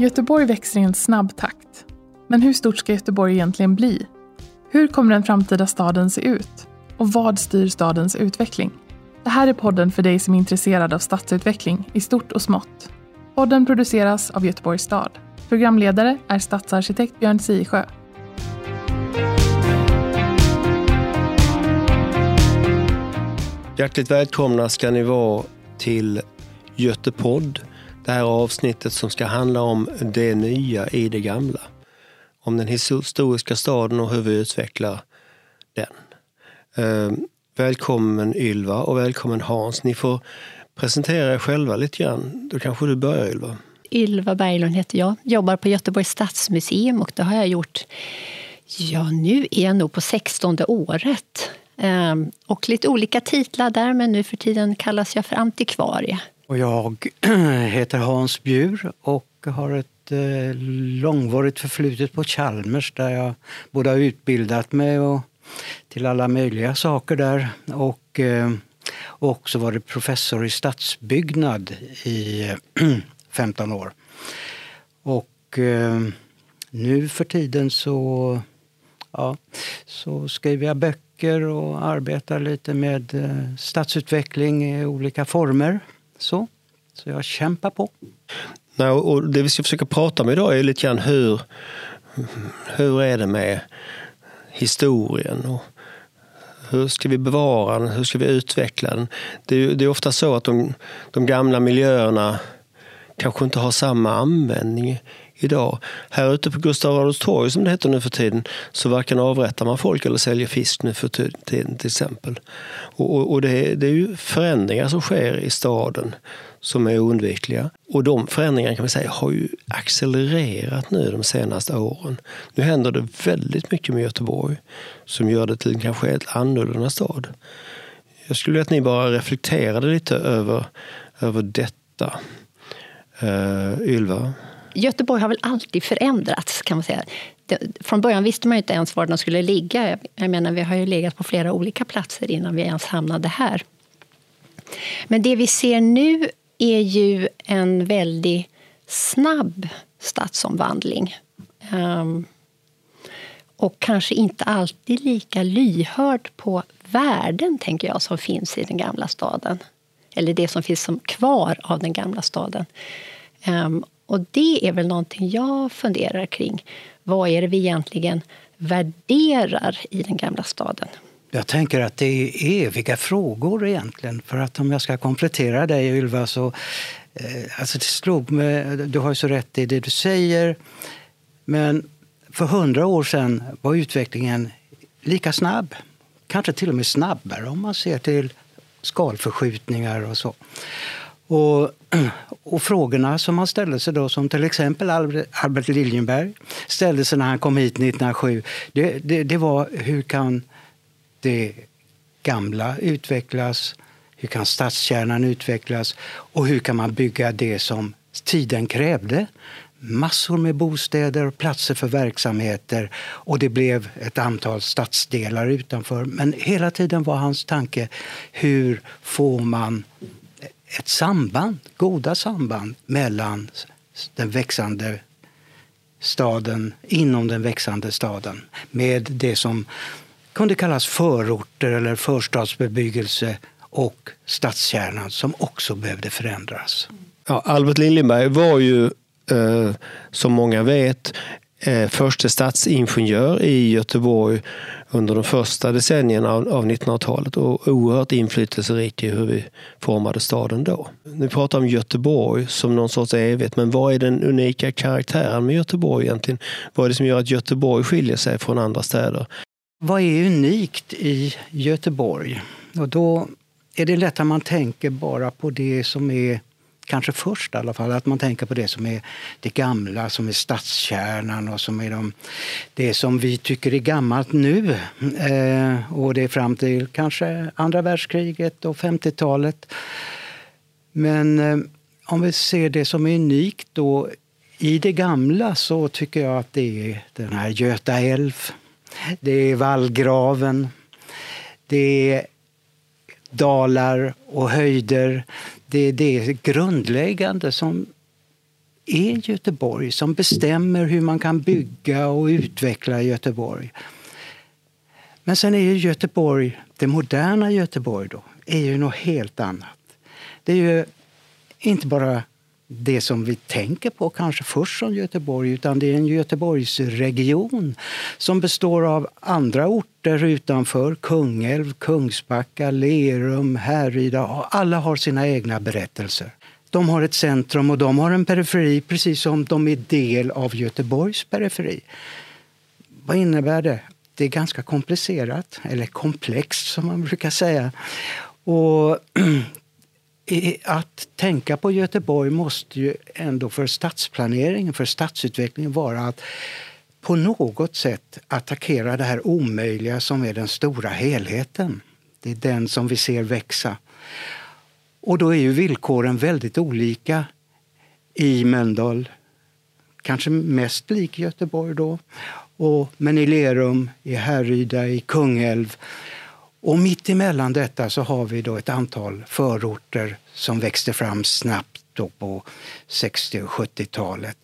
Göteborg växer i en snabb takt. Men hur stort ska Göteborg egentligen bli? Hur kommer den framtida staden se ut? Och vad styr stadens utveckling? Det här är podden för dig som är intresserad av stadsutveckling i stort och smått. Podden produceras av Göteborgs stad. Programledare är stadsarkitekt Björn Sisjö. Hjärtligt välkomna ska ni vara till Götepodd. Det här avsnittet som ska handla om det nya i det gamla. Om den historiska staden och hur vi utvecklar den. Ehm, välkommen Ylva och välkommen Hans. Ni får presentera er själva lite grann. Då kanske du börjar Ylva. Ylva Berglund heter jag. Jobbar på Göteborgs stadsmuseum och det har jag gjort, ja nu är jag nog på 16 året. Ehm, och lite olika titlar där, men nu för tiden kallas jag för antikvarie. Och jag heter Hans Bjur och har ett eh, långvarigt förflutet på Chalmers där jag både har utbildat mig och till alla möjliga saker där och eh, och också varit professor i stadsbyggnad i 15 år. Och eh, nu för tiden så, ja, så skriver jag böcker och arbetar lite med stadsutveckling i olika former. Så, så jag kämpar på. Nej, och det vi ska försöka prata om idag är lite grann hur, hur är det med historien? Och hur ska vi bevara den? Hur ska vi utveckla den? Det är, det är ofta så att de, de gamla miljöerna kanske inte har samma användning idag. Här ute på Gustav Adolfs torg som det heter nu för tiden så varken avrättar man folk eller säljer fisk nu för tiden till exempel. Och, och, och det, det, är ju förändringar som sker i staden som är oundvikliga. Och de förändringarna kan man säga har ju accelererat nu de senaste åren. Nu händer det väldigt mycket med Göteborg som gör det till en kanske helt annorlunda stad. Jag skulle vilja att ni bara reflekterade lite över, över detta. Uh, Ylva? Göteborg har väl alltid förändrats kan man säga. Från början visste man ju inte ens var den skulle ligga. Jag menar, vi har ju legat på flera olika platser innan vi ens hamnade här. Men det vi ser nu är ju en väldigt snabb stadsomvandling. Um, och kanske inte alltid lika lyhörd på värden tänker jag som finns i den gamla staden. Eller det som finns som kvar av den gamla staden. Um, och det är väl någonting jag funderar kring. Vad är det vi egentligen värderar i den gamla staden? Jag tänker att det är eviga frågor egentligen. För att om jag ska komplettera dig Ylva så eh, alltså det slog mig, du har ju så rätt i det du säger. Men för hundra år sedan var utvecklingen lika snabb. Kanske till och med snabbare om man ser till skalförskjutningar och så. Och, och frågorna som han ställde sig då, som till exempel Albert Liljenberg ställde sig när han kom hit 1907, det, det, det var hur kan det gamla utvecklas? Hur kan stadskärnan utvecklas? Och hur kan man bygga det som tiden krävde? Massor med bostäder och platser för verksamheter och det blev ett antal stadsdelar utanför. Men hela tiden var hans tanke hur får man ett samband, goda samband mellan den växande staden, inom den växande staden med det som kunde kallas förorter eller förstadsbebyggelse och stadskärnan som också behövde förändras. Ja, Albert Liljenberg var ju, eh, som många vet, eh, förste stadsingenjör i Göteborg under de första decennierna av, av 1900-talet och oerhört inflytelserik i hur vi formade staden då. Nu pratar om Göteborg som någon sorts evighet, men vad är den unika karaktären med Göteborg egentligen? Vad är det som gör att Göteborg skiljer sig från andra städer? Vad är unikt i Göteborg? Och då är det lätt att man tänker bara på det som är kanske först i alla fall, att man tänker på det som är det gamla, som är stadskärnan och som är de, det som vi tycker är gammalt nu. Eh, och det är fram till kanske andra världskriget och 50-talet. Men eh, om vi ser det som är unikt då i det gamla så tycker jag att det är den här Göta älv, det är vallgraven, det är dalar och höjder. Det är det grundläggande som är Göteborg som bestämmer hur man kan bygga och utveckla Göteborg. Men sen är ju Göteborg, det moderna Göteborg då, är ju något helt annat. Det är ju inte bara det som vi tänker på kanske först som Göteborg utan det är en Göteborgsregion som består av andra orter utanför. Kungälv, Kungsbacka, Lerum, Härryda. Alla har sina egna berättelser. De har ett centrum och de har en periferi precis som de är del av Göteborgs periferi. Vad innebär det? Det är ganska komplicerat, eller komplext som man brukar säga. Och att tänka på Göteborg måste ju ändå för stadsplaneringen, för stadsutvecklingen vara att på något sätt attackera det här omöjliga som är den stora helheten. Det är den som vi ser växa. Och då är ju villkoren väldigt olika i Mölndal. Kanske mest lik Göteborg då. Och, men i Lerum, i Härryda, i Kungälv och mitt emellan detta så har vi då ett antal förorter som växte fram snabbt då på 60 och 70-talet.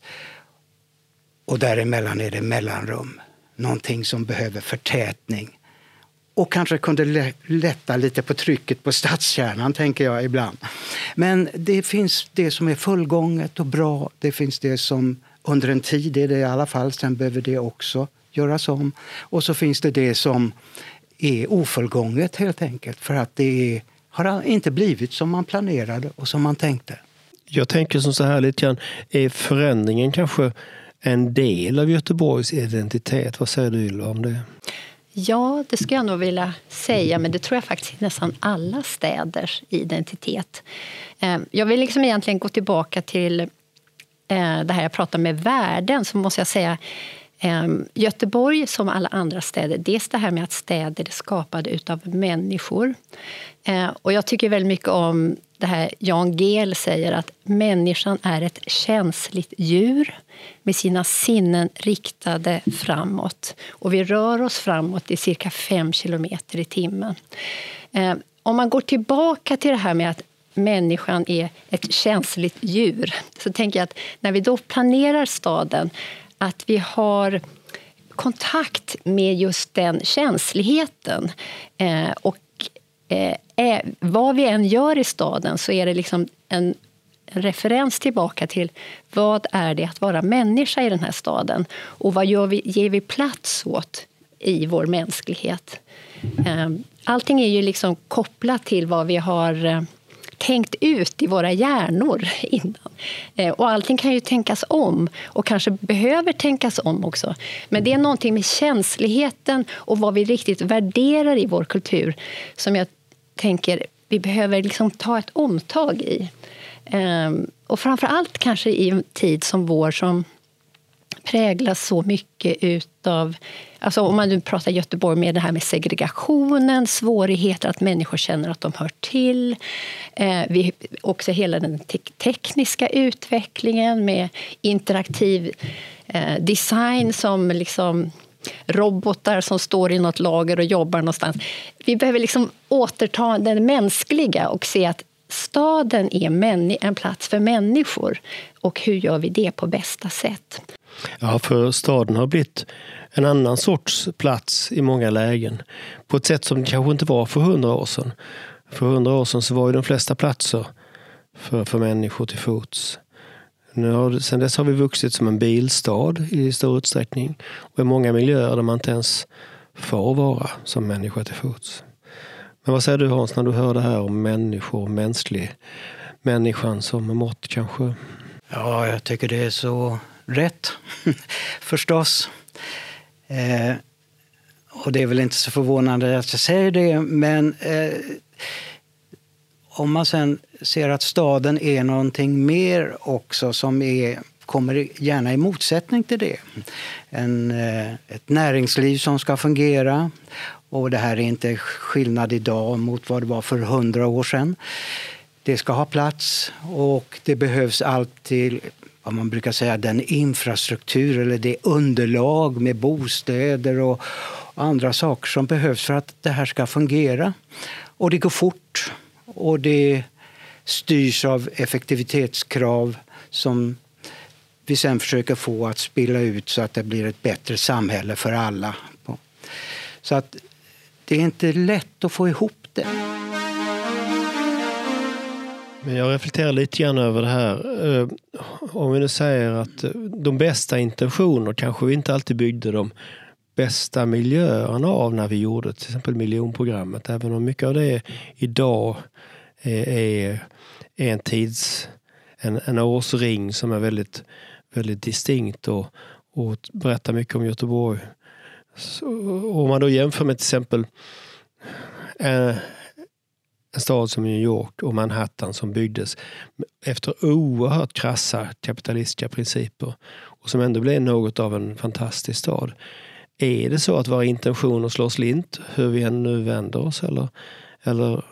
Och däremellan är det mellanrum, någonting som behöver förtätning. Och kanske kunde lätta lite på trycket på stadskärnan, tänker jag ibland. Men det finns det som är fullgånget och bra. Det finns det som under en tid är det i alla fall, sen behöver det också göras om. Och så finns det det som är ofullgånget helt enkelt för att det har inte blivit som man planerade och som man tänkte. Jag tänker som så här lite grann, är förändringen kanske en del av Göteborgs identitet? Vad säger du Ylva om det? Ja, det skulle jag nog vilja säga, men det tror jag faktiskt är nästan alla städers identitet. Eh, jag vill liksom egentligen gå tillbaka till eh, det här jag pratade med värden, så måste jag säga Ehm, Ehm, Göteborg, som alla andra städer, dels det här med att städer är skapade av människor. Ehm, och jag tycker väldigt mycket om det här Jan Gehl säger att människan är ett känsligt djur med sina sinnen riktade framåt. Och vi rör oss framåt i cirka fem kilometer i timmen. Ehm, om man går tillbaka till det här med att människan är ett känsligt djur så tänker jag att när vi då planerar staden att vi har kontakt med just den känsligheten. Eh, och eh, eh, vad vi än gör i staden så är det liksom en referens tillbaka till vad är det att vara människa i den här staden och vad gör vi, ger vi plats åt i vår mänsklighet. Eh, allting är ju liksom kopplat till vad vi har eh, tänkt ut i våra hjärnor innan. Eh, och allting kan ju tänkas om och kanske behöver tänkas om också. Men det är någonting med känsligheten och vad vi riktigt värderar i vår kultur som jag tänker vi behöver liksom ta ett omtag i. Ehm, och framför allt kanske i en tid som vår som präglas så mycket utav... Alltså om man nu pratar Göteborg med det här med segregationen, svårigheter att människor känner att de hör till. Eh, vi, också hela den te tekniska utvecklingen med interaktiv eh, design som liksom robotar som står i något lager och jobbar någonstans. Vi behöver liksom återta det mänskliga och se att staden är en plats för människor. Och hur gör vi det på bästa sätt? Ja, för staden har blivit en annan sorts plats i många lägen. På ett sätt som det kanske inte var för hundra år sedan. För hundra år sedan så var ju de flesta platser för, för människor till fots. Nu har, sen dess har vi vuxit som en bilstad i stor utsträckning. Och i många miljöer där man inte ens får vara som människa till fots. Men vad säger du Hans när du hör det här om människor, mänsklig, människan som mått kanske? Ja, jag tycker det är så rätt, förstås. Eh, och det är väl inte så förvånande att jag säger det, men eh, om man sen ser att staden är någonting mer också som är, kommer gärna i motsättning till det. En, eh, ett näringsliv som ska fungera. Och det här är inte skillnad idag mot vad det var för hundra år sedan. Det ska ha plats och det behövs alltid vad man brukar säga, den infrastruktur eller det underlag med bostäder och andra saker som behövs för att det här ska fungera. Och det går fort och det styrs av effektivitetskrav som vi sen försöker få att spilla ut så att det blir ett bättre samhälle för alla. Så att det är inte lätt att få ihop det. Men jag reflekterar lite grann över det här. Eh, om vi nu säger att eh, de bästa intentioner kanske vi inte alltid byggde de bästa miljöerna av när vi gjorde till exempel miljonprogrammet. Även om mycket av det idag är, är en tids en, en årsring som är väldigt, väldigt distinkt och, och berättar mycket om Göteborg. Så, om man då jämför med till exempel en, stad som New York och Manhattan som byggdes efter oerhört krassa kapitalistiska principer och som ändå blev något av en fantastisk stad. Är det så att våra intentioner slår slint hur vi än nu vänder oss eller, eller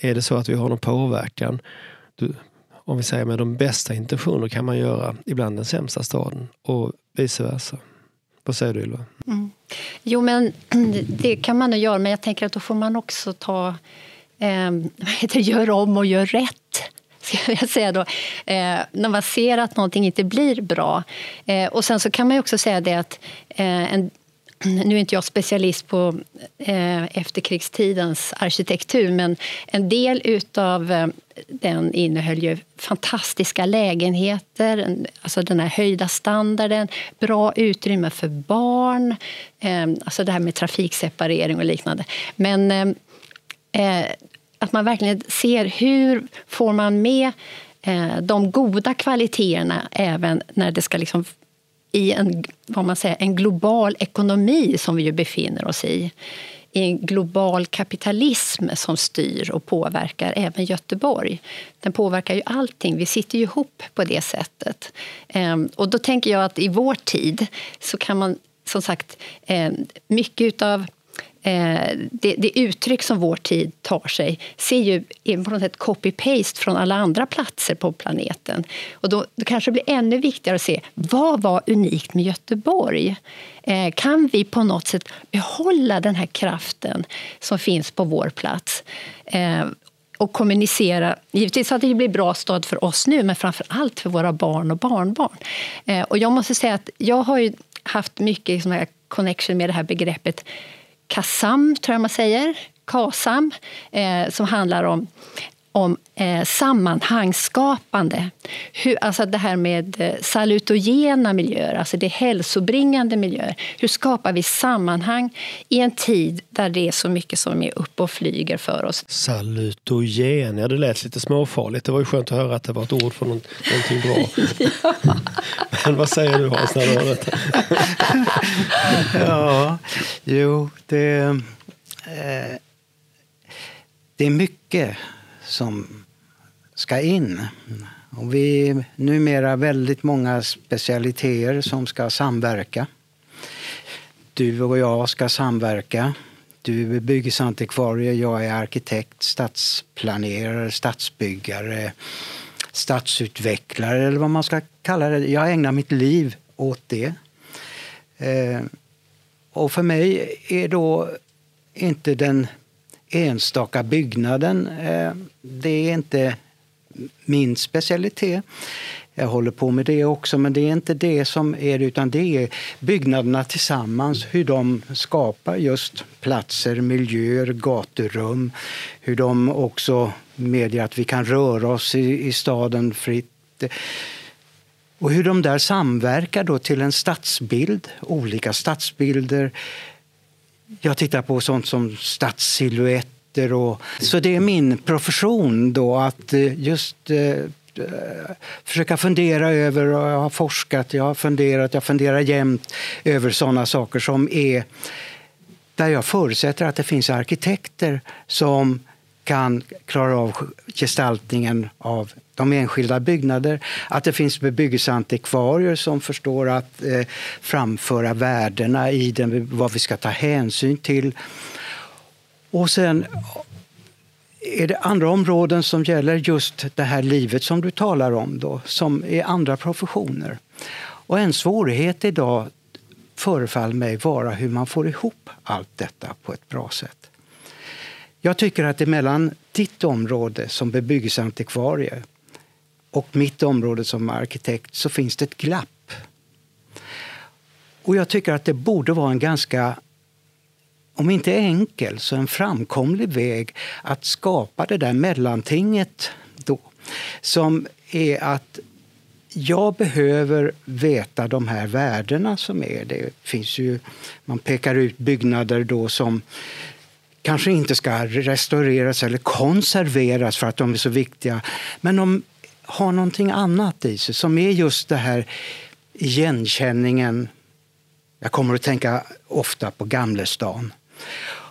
är det så att vi har någon påverkan? Du, om vi säger med de bästa intentioner kan man göra ibland den sämsta staden och vice versa. Vad säger du Ylva? Mm. Jo men det kan man nog göra men jag tänker att då får man också ta eh, heter, gör om och gör rätt. Ska jag säga då. Eh, när man ser att någonting inte blir bra. Eh, och sen så kan man också säga det att eh, en, nu är inte jag specialist på eh, efterkrigstidens arkitektur men en del utav eh, den innehöll ju fantastiska lägenheter, alltså den här höjda standarden, bra utrymme för barn, eh, alltså det här med trafikseparering och liknande. Men ehm, eh, att man verkligen ser hur får man med eh, de goda kvaliteterna även när det ska liksom i en, vad man säger, en global ekonomi som vi ju befinner oss i. I en global kapitalism som styr och påverkar även Göteborg. Den påverkar ju allting. Vi sitter ju ihop på det sättet. Ehm, och då tänker jag att i vår tid så kan man som sagt eh, mycket utav Eh, det, det, uttryck som vår tid tar sig ser ju på något sätt copy-paste från alla andra platser på planeten. Och då, då kanske det blir ännu viktigare att se vad var unikt med Göteborg. Eh, kan vi på något sätt behålla den här kraften som finns på vår plats? Eh, och kommunicera, givetvis så att det blir bra stad för oss nu men framför allt för våra barn och barnbarn. Eh, och jag måste säga att jag har haft mycket liksom, connection med det här begreppet KASAM, tror jag man säger, KASAM, eh, som handlar om om eh, sammanhangsskapande. Hur, alltså det här med eh, salutogena miljöer, alltså det hälsobringande miljöer. Hur skapar vi sammanhang i en tid där det är så mycket som är uppe och flyger för oss? Salutogen, ja det lät lite småfarligt. Det var ju skönt att höra att det var ett ord för något, någonting bra. ja. Men vad säger du Hans när du hör detta? ja, jo, det, eh, det är mycket som ska in. Och vi är numera väldigt många specialiteter som ska samverka. Du och jag ska samverka. Du är byggnadsantikvarie, jag är arkitekt, stadsplanerare, stadsbyggare, stadsutvecklare eller vad man ska kalla det. Jag ägnar mitt liv åt det. Eh, och för mig är då inte den enstaka byggnaden, eh, det är inte min specialitet. Jag håller på med det också, men det är inte det som är det, utan det är byggnaderna tillsammans, hur de skapar just platser, miljöer, gaturum, hur de också medger att vi kan röra oss i, i staden fritt. Och hur de där samverkar då till en stadsbild, olika stadsbilder, jag tittar på sånt som stadssilhuetter. Och, så det är min profession då att eh, just eh, eh, försöka fundera över, och jag har forskat, jag har funderat, jag funderar jämt över såna saker som är där jag förutsätter att det finns arkitekter som kan klara av gestaltningen av de enskilda byggnader. Att det finns bebyggelseantikvarier som förstår att eh, framföra värdena i den, vad vi ska ta hänsyn till. Och sen är det andra områden som gäller just det här livet som du talar om, då, som är andra professioner. Och en svårighet idag förefaller mig vara hur man får ihop allt detta på ett bra sätt. Jag tycker att det mellan ditt område som bebyggelseantikvarie och mitt område som arkitekt så finns det ett glapp. Och jag tycker att det borde vara en ganska, om inte enkel, så en framkomlig väg att skapa det där mellantinget då. Som är att jag behöver veta de här värdena som är. Det finns ju, man pekar ut byggnader då som kanske inte ska restaureras eller konserveras för att de är så viktiga. Men de har någonting annat i sig som är just det här igenkänningen. Jag kommer att tänka ofta på Gamlestan.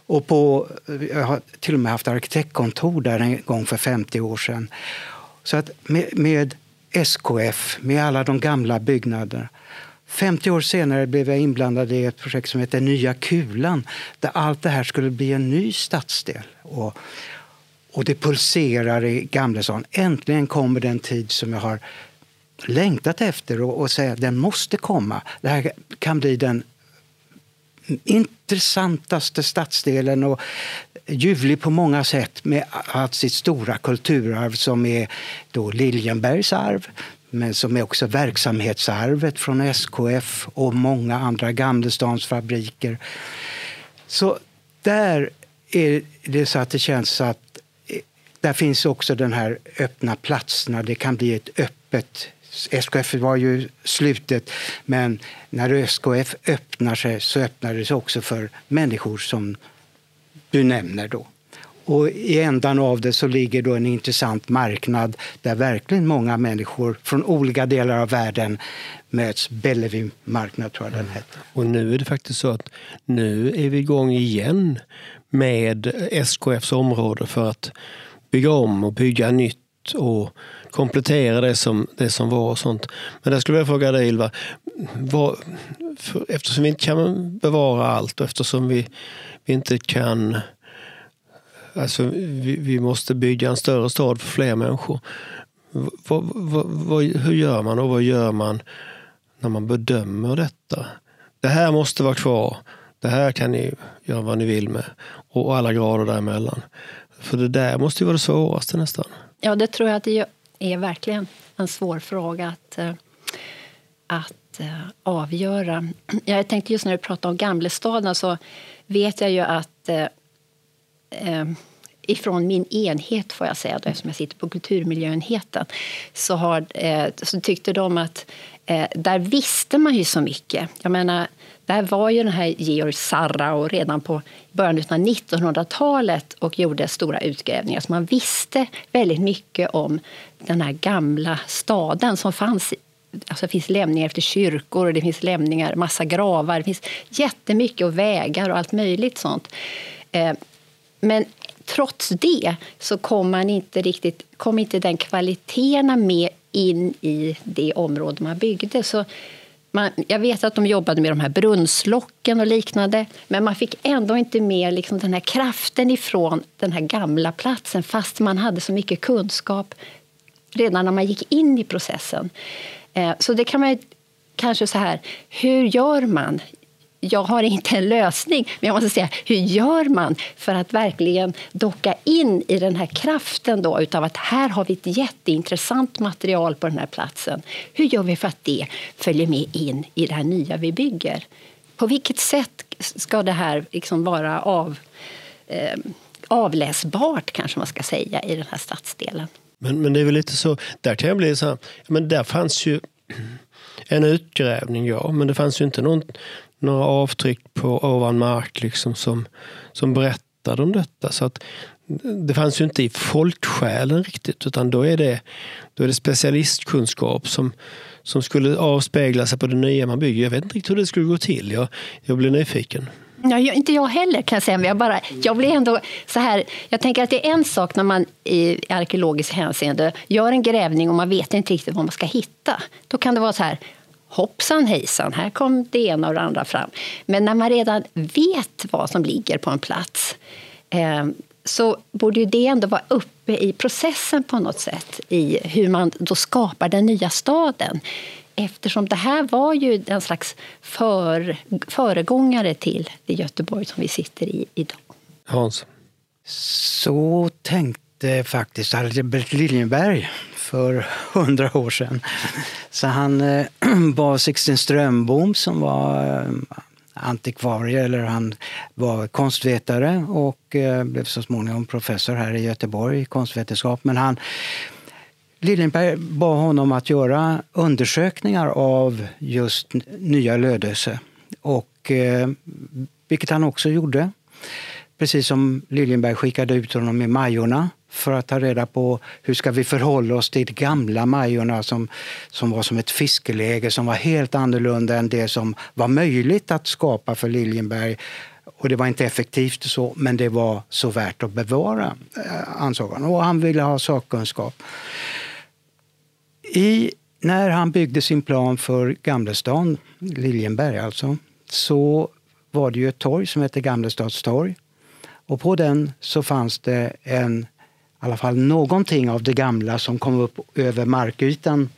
Och på, jag har till och med haft arkitektkontor där en gång för 50 år sedan. Så att med, med SKF, med alla de gamla byggnaderna 50 år senare blev jag inblandad i ett projekt som heter Nya Kulan där allt det här skulle bli en ny stadsdel. Och, och det pulserar i Gamlestan. Äntligen kommer den tid som jag har längtat efter och, och säga den måste komma. Det här kan bli den intressantaste stadsdelen och ljuvlig på många sätt med allt sitt stora kulturarv som är då Liljenbergs arv men som är också verksamhetsarvet från SKF och många andra Gamlestans fabriker. Så där är det så att det känns att där finns också den här öppna platserna. Det kan bli ett öppet SKF var ju slutet, men när SKF öppnar sig så öppnar det sig också för människor som du nämner. då. Och I ändan av det så ligger då en intressant marknad där verkligen många människor från olika delar av världen möts. Bellevue marknad tror jag den heter. Mm. Och nu är det faktiskt så att nu är vi igång igen med SKFs område för att bygga om och bygga nytt och komplettera det som, det som var och sånt. Men där skulle jag fråga dig Ylva, vad, eftersom vi inte kan bevara allt och eftersom vi, vi inte kan Alltså, vi, vi, måste bygga en större stad för fler människor. Vad, vad, vad, hur gör man och vad gör man när man bedömer detta? Det här måste vara kvar. Det här kan ni göra vad ni vill med. Och alla grader däremellan. För det där måste ju vara det svåraste nästan. Ja, det tror jag att det är verkligen en svår fråga att, eh, att eh, avgöra. Jag tänkte just när du pratade om Gamlestaden så vet jag ju att eh, eh, ifrån min enhet, får jag säga, då, eftersom jag sitter på kulturmiljöenheten, så, har, eh, så tyckte de att eh, där visste man ju så mycket. Jag menar, där var ju den här Georg Sarrau redan på början av 1900-talet och gjorde stora utgrävningar. Så man visste väldigt mycket om den här gamla staden som fanns Alltså det finns lämningar efter kyrkor, och det finns lämningar, massa gravar, det finns jättemycket och vägar och allt möjligt sånt. Eh, men trots det så kom, man inte riktigt, kom inte den kvaliteterna med in i det område man byggde. Så man, jag vet att de jobbade med de här brunnslocken och liknande men man fick ändå inte med liksom den här kraften ifrån den här gamla platsen fast man hade så mycket kunskap redan när man gick in i processen. Eh, så det kan man kanske så här, hur gör man? Jag har inte en lösning, men jag måste säga, hur gör man för att verkligen docka in i den här kraften då, utav att här har vi ett jätteintressant material på den här platsen. Hur gör vi för att det följer med in i det här nya vi bygger? På vilket sätt ska det här liksom vara av, eh, avläsbart, kanske man ska säga, i den här stadsdelen? Men, men det är väl lite så, där kan jag bli så här, men där fanns ju en utgrävning, ja, men det fanns ju inte någon några avtryck på ovan mark liksom som, som berättade om detta. Så att det fanns ju inte i folksjälen riktigt utan då är det, då är det specialistkunskap som, som skulle avspegla sig på det nya man bygger. Jag vet inte riktigt hur det skulle gå till. Jag, jag blir nyfiken. Ja, inte jag heller kan jag säga, men jag, bara, jag blir ändå så här. Jag tänker att det är en sak när man i arkeologiskt hänseende gör en grävning och man vet inte riktigt vad man ska hitta. Då kan det vara så här, hoppsan hejsan, här kom det ena och det andra fram. Men när man redan vet vad som ligger på en plats eh, så borde ju det ändå vara uppe i processen på något sätt i hur man då skapar den nya staden. Eftersom det här var ju en slags för, föregångare till det Göteborg som vi sitter i idag. Hans? Så tänkte faktiskt Albert Liljenberg för hundra år sedan. Så han eh, var Sixten Strömbom som var eh, antikvarie, eller han var konstvetare och eh, blev så småningom professor här i Göteborg i konstvetenskap. Men han, Liljenberg bad honom att göra undersökningar av just Nya Lödöse, och, eh, vilket han också gjorde. Precis som Liljenberg skickade ut honom i Majorna för att ta reda på hur ska vi förhålla oss till de gamla Majorna som, som var som ett fiskeläge som var helt annorlunda än det som var möjligt att skapa för Liljenberg. Och det var inte effektivt så, men det var så värt att bevara, eh, ansåg han. Och han ville ha sakkunskap. I, när han byggde sin plan för Gamlestan, Liljenberg alltså, så var det ju ett torg som hette Gamlestads torg. Och på den så fanns det en, i alla fall någonting av det gamla som kom upp över markytan.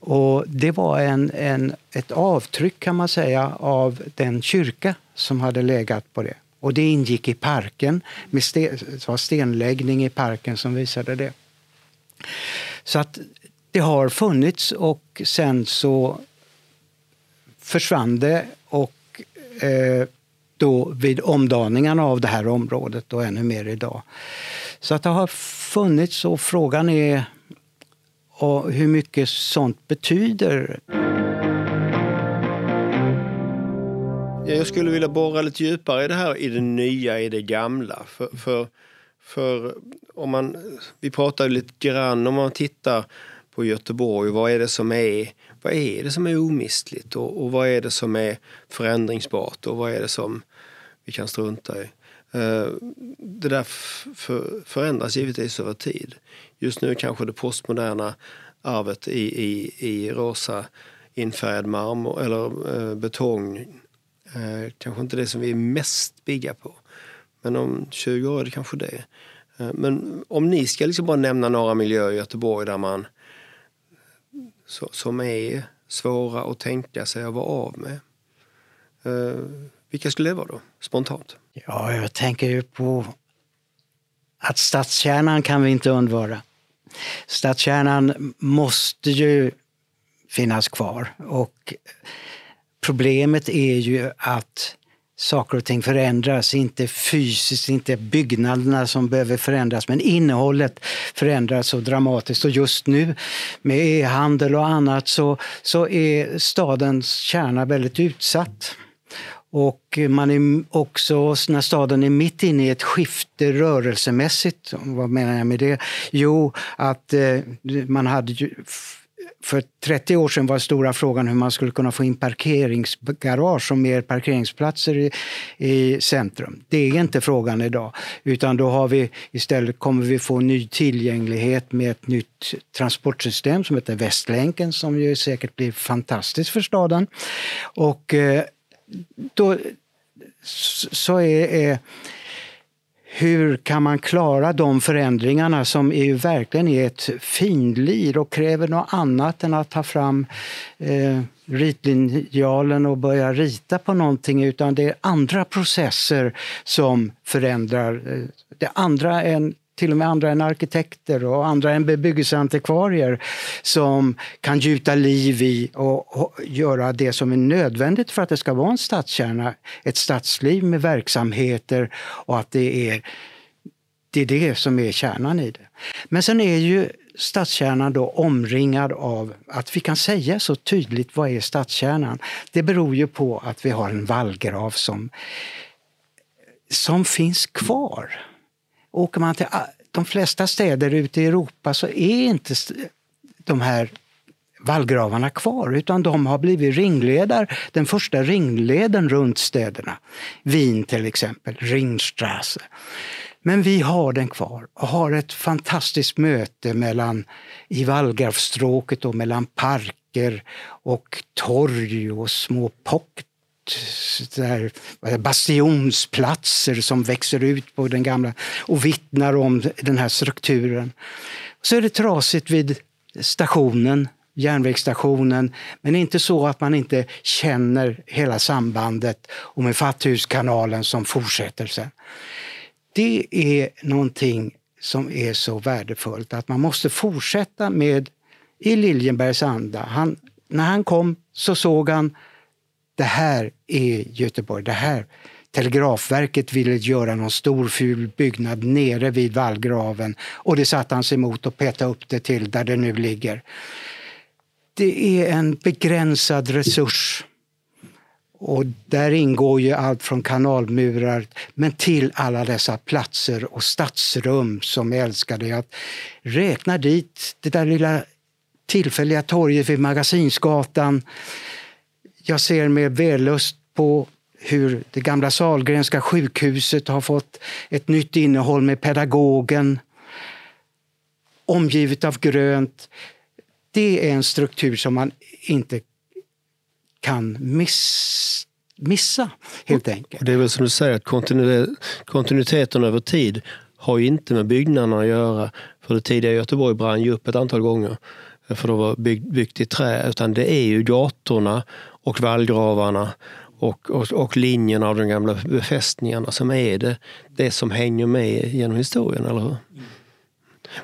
Och det var en, en, ett avtryck kan man säga av den kyrka som hade legat på det. Och det ingick i parken, med sten, det var stenläggning i parken som visade det. Så att det har funnits och sen så försvann det och eh, då vid omdaningarna av det här området och ännu mer idag. Så att det har funnits och frågan är och hur mycket sånt betyder. Jag skulle vilja borra lite djupare i det här, i det nya, i det gamla. För, för, för om man, vi pratade lite grann, om man tittar på Göteborg, vad är det som är, vad är, det som är omistligt och, och vad är det som är förändringsbart och vad är det som vi kan strunta i. Eh, det där förändras givetvis över tid. Just nu kanske det postmoderna arvet i, i, i rosa infärgad marmor eller eh, betong eh, kanske inte det som vi är mest bigga på. Men om 20 år är det kanske det. Eh, men om ni ska liksom bara nämna några miljöer i Göteborg där man som är svåra att tänka sig att vara av med. Eh, vilka skulle det vara då, spontant? Ja, jag tänker ju på att stadskärnan kan vi inte undvara. Stadskärnan måste ju finnas kvar och problemet är ju att saker och ting förändras, inte fysiskt, inte byggnaderna som behöver förändras, men innehållet förändras så dramatiskt. Och just nu med e-handel och annat så, så är stadens kärna väldigt utsatt. Och man är också, när staden är mitt inne i ett skifte rörelsemässigt, vad menar jag med det? Jo, att eh, man hade ju, för 30 år sedan var stora frågan hur man skulle kunna få in parkeringsgarage och mer parkeringsplatser i, i centrum. Det är inte frågan idag, utan då har vi istället kommer vi få ny tillgänglighet med ett nytt transportsystem som heter Västlänken som ju säkert blir fantastiskt för staden. Och eh, då så är, är hur kan man klara de förändringarna som är verkligen är ett finlir och kräver något annat än att ta fram eh, ritlinjalen och börja rita på någonting utan det är andra processer som förändrar. Eh, det andra än till och med andra än arkitekter och andra än bebyggelseantikvarier som kan gjuta liv i och, göra det som är nödvändigt för att det ska vara en stadskärna, ett stadsliv med verksamheter och att det är det är det som är kärnan i det. Men sen är ju stadskärnan då omringad av att vi kan säga så tydligt vad är stadskärnan. Det beror ju på att vi har en vallgrav som, som finns kvar. Åker man till ah, de flesta städer ute i Europa så är inte de här vallgravarna kvar, utan de har blivit ringledar, den första ringleden runt städerna. Wien till exempel, Ringstrasse. Men vi har den kvar och har ett fantastiskt möte mellan, i vallgravsstråket och mellan parker och torg och små pocket där, bastionsplatser som växer ut på den gamla och vittnar om den här strukturen. Så är det trasigt vid stationen, järnvägsstationen, men inte så att man inte känner hela sambandet och med Fatthuskanalen som fortsätter sen. Det är någonting som är så värdefullt. Att man måste fortsätta med i Liljenbergs anda. Han, när han kom så såg han det här är Göteborg. Det här. Telegrafverket ville göra någon stor ful byggnad nere vid vallgraven och det satte han sig emot och petade upp det till där det nu ligger. Det är en begränsad resurs. Och där ingår ju allt från kanalmurar men till alla dessa platser och stadsrum som jag älskade att räkna dit det där lilla tillfälliga torget vid Magasinsgatan. Jag ser med vällust på hur det gamla Salgrenska sjukhuset har fått ett nytt innehåll med pedagogen. Omgivet av grönt. Det är en struktur som man inte kan miss, missa, helt enkelt. Det är väl som du säger, att kontinuiteten över tid har inte med byggnaderna att göra. För det tidiga Göteborg brann ju upp ett antal gånger för att vara byggt, byggt i trä, utan det är ju gatorna och vallgravarna och, och, och linjerna av de gamla befästningarna som är det, det som hänger med genom historien, eller hur?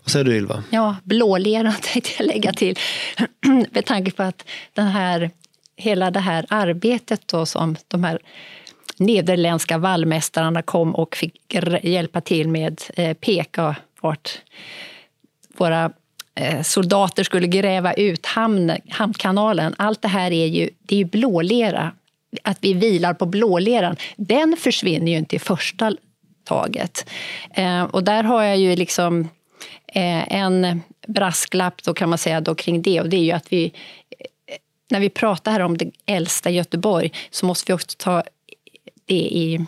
Vad säger du Ylva? Ja, blåleran tänkte jag lägga till. Med tanke på att den här, hela det här arbetet då som de här nederländska vallmästarna kom och fick hjälpa till med eh, peka vart våra Eh, soldater skulle gräva ut hamn, hamnkanalen. Allt det här är ju, det är ju blålera. Att vi vilar på blåleran, den försvinner ju inte i första taget. Eh, och där har jag ju liksom eh, en brasklapp då kan man säga då kring det och det är ju att vi eh, när vi pratar här om det äldsta Göteborg så måste vi också ta det i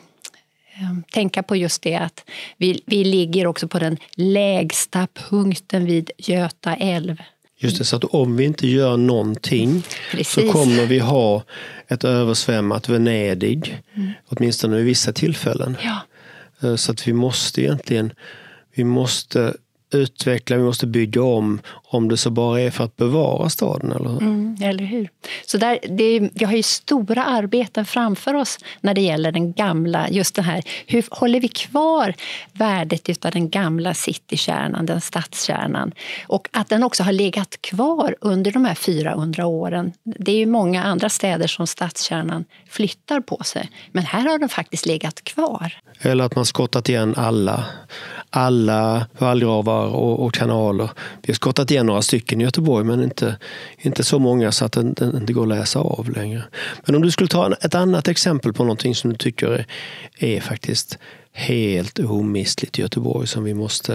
tänka på just det att vi, vi ligger också på den lägsta punkten vid Göta älv. Just det, så att om vi inte gör någonting Precis. så kommer vi ha ett översvämmat Venedig, mm. åtminstone vid vissa tillfällen. Ja. Eh, så att vi måste egentligen vi måste utveckla, vi måste bygga om, om det så bara är för att bevara staden. Eller hur? Mm, eller hur? Så där, det, vi har ju stora arbeten framför oss när det gäller den gamla, just det här, hur håller vi kvar värdet av den gamla citykärnan, den stadskärnan? Och att den också har legat kvar under de här 400 åren. Det är ju många andra städer som stadskärnan flyttar på sig, men här har den faktiskt legat kvar. Eller att man skottat igen alla, alla vallgravar och, och, kanaler. Vi har skottat igen några stycken i Göteborg men inte, inte så många så att det, det inte går att läsa av längre. Men om du skulle ta ett annat exempel på någonting som du tycker är, är faktiskt helt omistligt i Göteborg som vi måste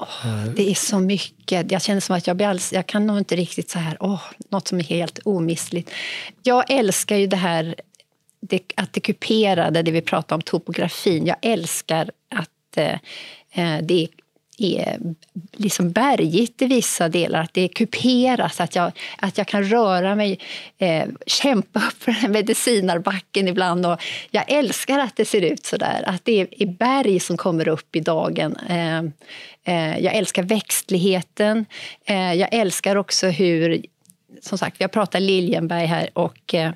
eh, det är så mycket. Jag känner som att jag, blir alls, jag kan nog inte riktigt så här, oh, något som är helt omistligt. Jag älskar ju det här det, att det kuperade, det vi pratade om, topografin. Jag älskar att eh, Eh, det är liksom bergigt i vissa delar, att det är kuperat, att jag, att jag kan röra mig, eh, kämpa upp för den medicinarbacken ibland. Och jag älskar att det ser ut så där, att det är berg som kommer upp i dagen. Eh, eh, jag älskar växtligheten. Eh, jag älskar också hur som sagt, jag pratar Liljenberg här och eh,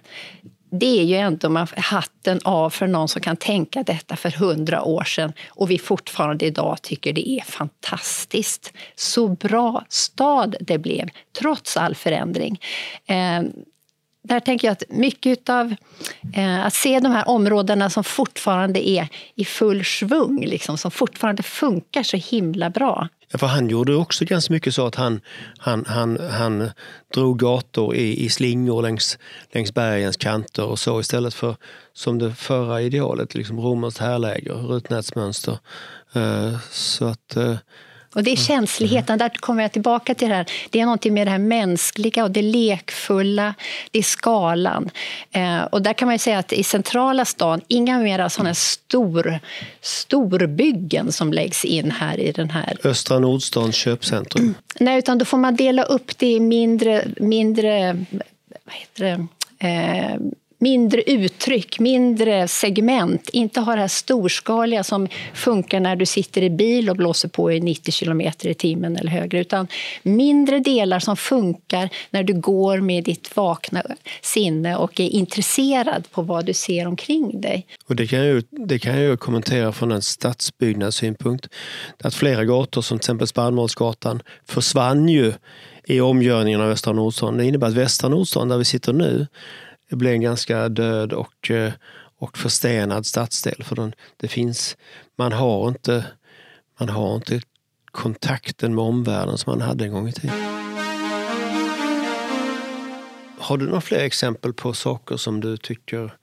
det är ju ändå man hatten av för någon som kan tänka detta för hundra år sedan och vi fortfarande idag tycker det är fantastiskt. Så bra stad det blev, trots all förändring. Eh, där tänker jag att mycket av eh, att se de här områdena som fortfarande är i full svung, liksom, som fortfarande funkar så himla bra. Ja, för han gjorde också ganska mycket så att han, han, han, han drog gator i, i slingor längs, längs bergens kanter och så istället för som det förra idealet, liksom romerskt härläger, rutnätsmönster. Uh, eh, så att uh, och det är känsligheten, där kommer jag tillbaka till det här. Det är någonting med det här mänskliga och det lekfulla, det är skalan. Eh, och där kan man säga att i centrala stan, inga mera sådana stor, storbyggen som läggs in här i den här... Östra Nordstans köpcentrum. Mm. Nej, utan då får man dela upp det i mindre, mindre vad heter det? Eh, mindre uttryck, mindre segment. Inte ha det här storskaliga som funkar när du sitter i bil och blåser på i 90 kilometer i timmen eller högre. Utan mindre delar som funkar när du går med ditt vakna sinne och är intresserad på vad du ser omkring dig. Och det kan jag, det kan jag kommentera från en stadsbyggnadssynpunkt. Att flera gator, som till exempel Spannmålsgatan, försvann ju i omgörningen av Västra Nordstan. Det innebär att Västra Nordstan, där vi sitter nu, blir en ganska död och, eh, och förstenad stadsdel. För den, det finns, man, har inte, man har inte kontakten med omvärlden som man hade en gång i tiden. Har du några fler exempel på saker som du tycker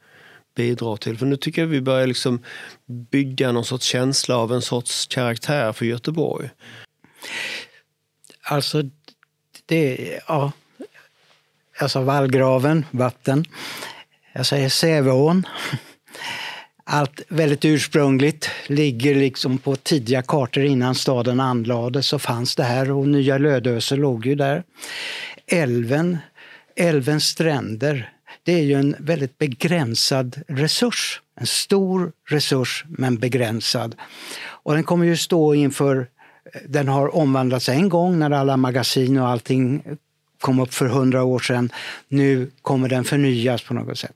bidrar till? För nu tycker jag vi börjar liksom bygga någon sorts känsla av en sorts karaktär för Göteborg. Alltså, det, ja. Alltså vallgraven, vatten. Jag säger Säveån. Allt väldigt ursprungligt. Ligger liksom på tidiga kartor innan staden anlades så fanns det här och Nya Lödöse låg ju där. Älven, älvens stränder, det är ju en väldigt begränsad resurs. En stor resurs men begränsad. Och den kommer ju stå inför den har omvandlats en gång när alla magasin och allting kom upp för hundra år sedan. Nu kommer den förnyas på något sätt.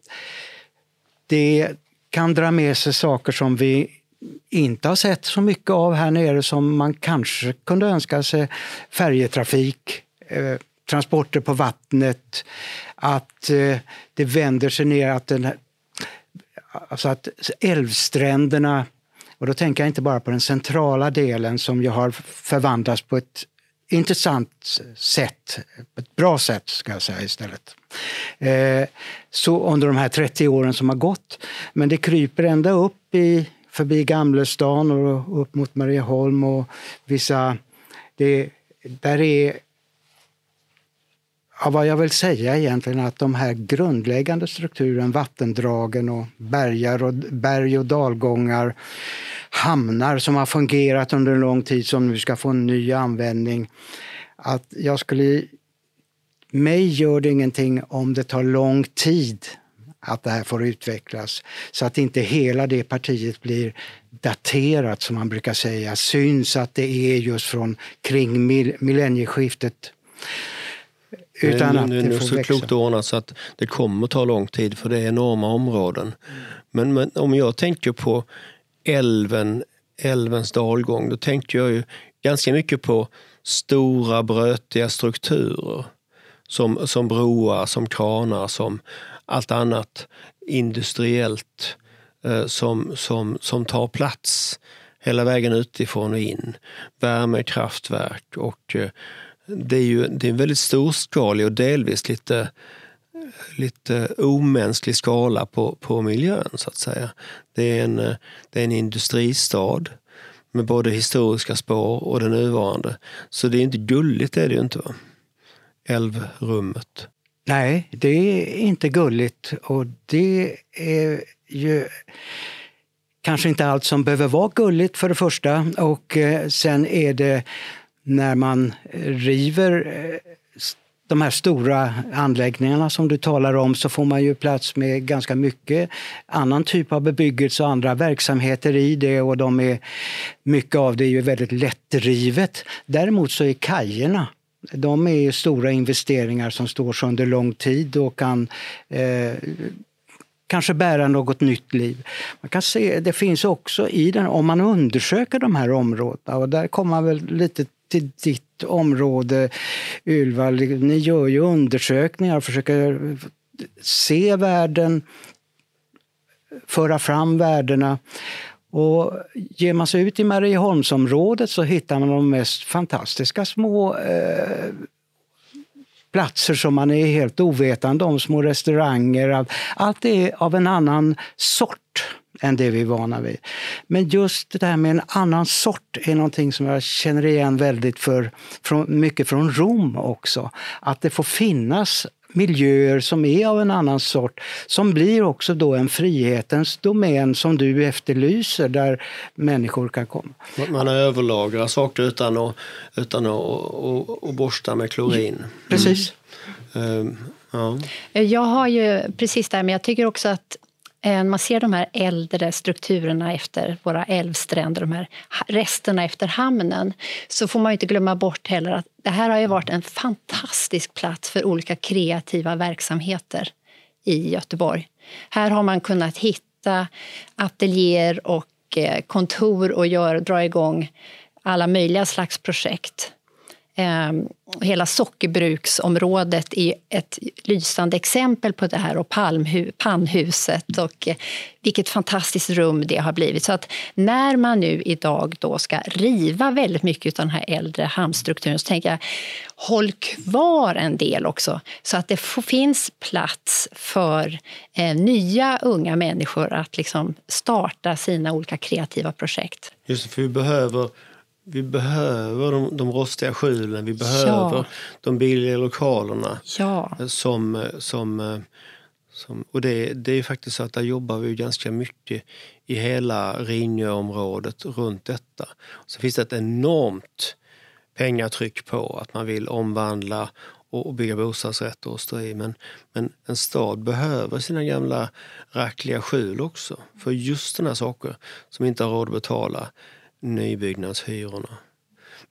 Det kan dra med sig saker som vi inte har sett så mycket av här nere som man kanske kunde önska sig. Färjetrafik, eh, transporter på vattnet, att eh, det vänder sig ner, att, den, alltså att älvstränderna och då tänker jag inte bara på den centrala delen som ju har förvandlats på ett intressant sätt, ett bra sätt ska jag säga istället. Eh, så under de här 30 åren som har gått. Men det kryper ända upp i, förbi Gamlestan och upp mot Marieholm och vissa... Det, där är Ja, vad jag vill säga egentligen är att de här grundläggande strukturen, vattendragen och, bergar och berg och dalgångar, hamnar som har fungerat under en lång tid som nu ska få en ny användning. Att jag skulle... Mig gör det ingenting om det tar lång tid att det här får utvecklas så att inte hela det partiet blir daterat som man brukar säga, syns att det är just från kring millennieskiftet. Utan nu, att nu, det får så växa. klokt ordnat så att det kommer ta lång tid för det är enorma områden. Men, men, om jag tänker på älven, älvens dalgång, då tänker jag ju ganska mycket på stora brötiga strukturer. Som, som broar, som kranar, som allt annat industriellt eh, som, som, som tar plats hela vägen utifrån och in. Värmekraftverk och eh, det är ju det är en väldigt storskalig och delvis lite, lite omänsklig skala på, på miljön så att säga. Det är, en, det är en industristad med både historiska spår och det nuvarande. Så det är inte gulligt, det är det ju inte. Va? Älvrummet. Nej, det är inte gulligt och det är ju kanske inte allt som behöver vara gulligt för det första och eh, sen är det när man eh, river eh, de här stora anläggningarna som du talar om så får man ju plats med ganska mycket annan typ av bebyggelse och andra verksamheter i det och de är, mycket av det är ju väldigt lättrivet. Däremot så är kajerna de är stora investeringar som står sig under lång tid och kan eh, kanske bära något nytt liv. Man kan se, det finns också i den, om man undersöker de här områdena, och där kommer man väl lite till ditt område, Ylva. Ni gör ju undersökningar och försöker se världen, föra fram värdena. Och ger man sig ut i Marieholmsområdet så hittar man de mest fantastiska små eh, platser som man är helt ovetande om, små restauranger. Allt är av en annan sort än det vi är vana vid. Men just det här med en annan sort är någonting som jag känner igen väldigt för, från, mycket från Rom också. Att det får finnas miljöer som är av en annan sort som blir också då en frihetens domän som du efterlyser där människor kan komma. Man överlagrar saker utan att, utan att, att, att borsta med klorin. Precis. Mm. Ja. Jag har ju precis det här, men jag tycker också att Eh, man ser de här äldre strukturerna efter våra älvstränder, de här resterna efter hamnen, så får man inte glömma bort heller att det här har ju varit en fantastisk plats för olika kreativa verksamheter i Göteborg. Här har man kunnat hitta ateljéer och eh, kontor och gör, dra igång alla möjliga slags projekt. Eh, hela sockerbruksområdet är ett lysande exempel på det här och Palmhu pannhuset och eh, vilket fantastiskt rum det har blivit. Så att när man nu idag då ska riva väldigt mycket av den här äldre hamnstrukturen så tänker jag håll kvar en del också så att det finns plats för eh, nya unga människor att liksom starta sina olika kreativa projekt. Just för vi behöver vi behöver de, de rostiga skjulen, vi behöver ja. de billiga lokalerna. Ja. Som, som, som, och det, det är faktiskt så att där jobbar vi ganska mycket i hela Rinjöområdet runt detta. Så finns det ett enormt pengatryck på att man vill omvandla och bygga bostadsrätter och stå i. Men, men en stad behöver sina gamla rackliga skjul också för just sådana saker som inte har råd att betala nybyggnadshyrorna.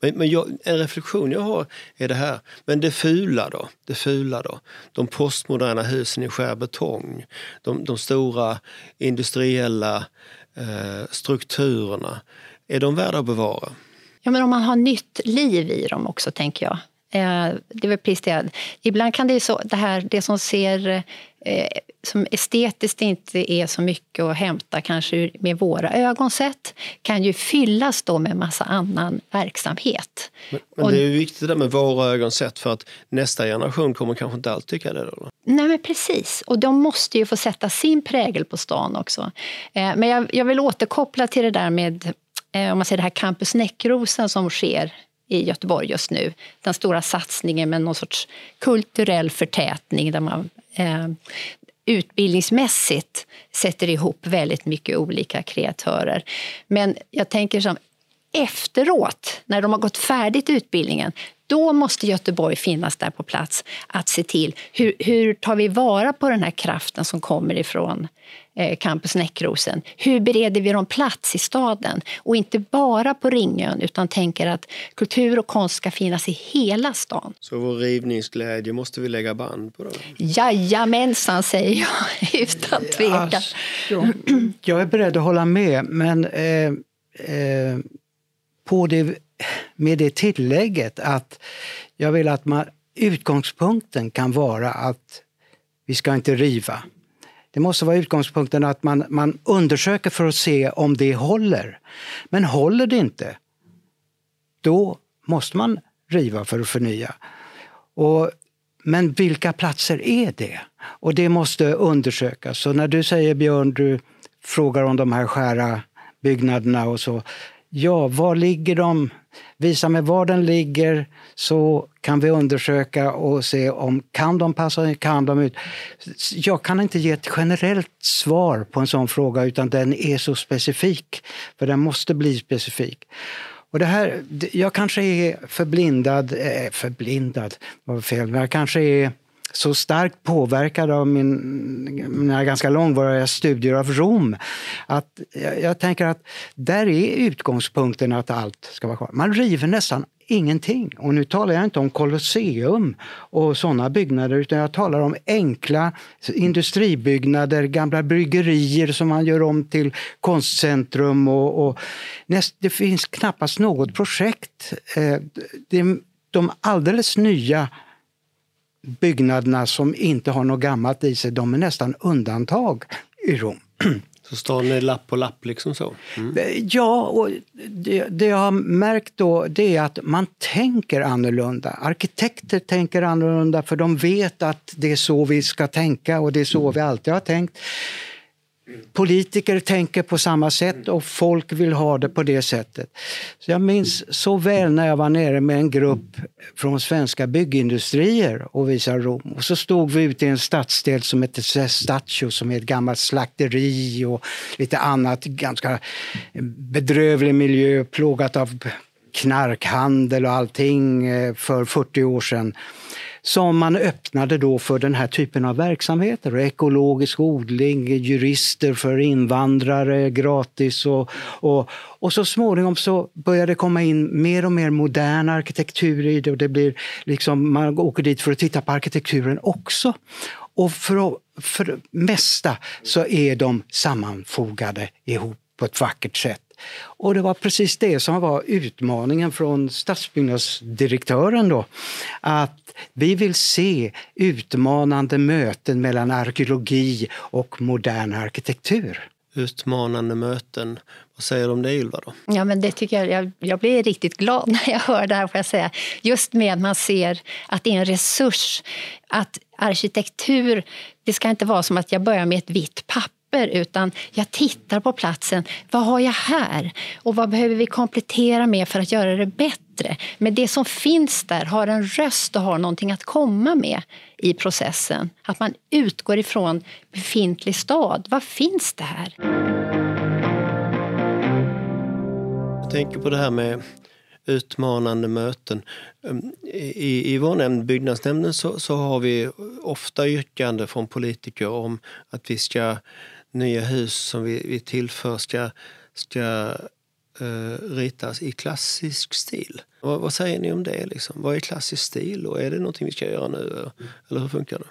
Men, men jag, en reflektion jag har är det här, men det fula då? Det fula då? De postmoderna husen i skär betong, de, de stora industriella eh, strukturerna, är de värda att bevara? Ja, men om man har nytt liv i dem också, tänker jag. Eh, det är väl precis det. Ibland kan det, så, det, här, det som ser eh, som estetiskt inte är så mycket att hämta kanske med våra ögon sett kan ju fyllas då med massa annan verksamhet. Men, men det är ju viktigt det där med våra ögon sett för att nästa generation kommer kanske inte alltid tycka det. Då. Nej men precis, och de måste ju få sätta sin prägel på stan också. Eh, men jag, jag vill återkoppla till det där med om man säger det här Campus Näckrosen som sker i Göteborg just nu. Den stora satsningen med någon sorts kulturell förtätning där man eh, utbildningsmässigt sätter ihop väldigt mycket olika kreatörer. Men jag tänker som efteråt, när de har gått färdigt utbildningen, då måste Göteborg finnas där på plats att se till hur, hur tar vi vara på den här kraften som kommer ifrån eh, Campus Näckrosen. Hur bereder vi dem plats i staden? Och inte bara på Ringön utan tänker att kultur och konst ska finnas i hela stan. Så vår rivningsglädje måste vi lägga band på? Då? Jajamensan, säger jag utan tvekan. Ja, jag är beredd att hålla med, men eh, eh, på det, med det tillägget att jag vill att man, utgångspunkten kan vara att vi ska inte riva. Det måste vara utgångspunkten att man, man undersöker för att se om det håller. Men håller det inte, då måste man riva för att förnya. Och, men vilka platser är det? Och det måste undersökas. Så när du säger Björn, du frågar om de här skära byggnaderna och så. Ja, var ligger de? Visa mig var den ligger så kan vi undersöka och se om kan de passa, kan de ut. Jag kan inte ge ett generellt svar på en sån fråga utan den är så specifik. För den måste bli specifik. Och det här, jag kanske är förblindad, eh, förblindad var fel, men jag kanske är så starkt påverkad av min, mina ganska långvariga studier av Rom. Att jag, jag tänker att där är utgångspunkten att allt ska vara kvar. Man river nästan ingenting. Och nu talar jag inte om Colosseum och sådana byggnader utan jag talar om enkla industribyggnader, gamla bryggerier som man gör om till konstcentrum. Och, och näst, det finns knappast något projekt. Eh, det, de alldeles nya byggnaderna som inte har något gammalt i sig, de är nästan undantag i Rom. Så stan är lapp på lapp liksom så? Mm. Ja, och det, det, jag har märkt då det är att man tänker annorlunda. Arkitekter tänker annorlunda för de vet att det är så vi ska tänka och det är så vi alltid har tänkt. Politiker tänker på samma sätt och folk vill ha det på det sättet. Så jag minns så väl när jag var nere med en grupp från svenska byggindustrier och visade Rom. Och så stod vi ute i en stadsdel som heter Sestaccio som är ett gammalt slakteri och lite annat ganska bedrövlig miljö plågat av knarkhandel och allting eh, för 40 år sedan som man öppnade då för den här typen av verksamheter. Ekologisk odling, jurister för invandrare gratis och, och, och så småningom så började det komma in mer och mer modern arkitektur i det och det blir liksom, man åker dit för att titta på arkitekturen också. Och för, för det mesta så är de sammanfogade ihop på ett vackert sätt. Och det var precis det som var utmaningen från stadsbyggnadsdirektören då. Att vi vill se utmanande möten mellan arkeologi och modern arkitektur. Utmanande möten. Vad säger du om det Ylva? Då? Ja, men det tycker jag, jag, jag blir riktigt glad när jag hör det här. Får jag säga. Just med att man ser att det är en resurs. Att arkitektur, det ska inte vara som att jag börjar med ett vitt papper utan jag tittar på platsen. Vad har jag här? Och vad behöver vi komplettera med för att göra det bättre? Men det som finns där har en röst och har någonting att komma med i processen. Att man utgår ifrån befintlig stad. Vad finns det här? Jag tänker på det här med utmanande möten. Ehm, I, i vår nämnd, byggnadsnämnden, så, så har vi ofta yrkande från politiker om att vi ska nya hus som vi, vi tillför ska, ska uh, ritas i klassisk stil. Vad, vad, säger ni om det? Liksom? Vad är klassisk stil och är det någonting vi ska göra nu? Eller hur funkar det?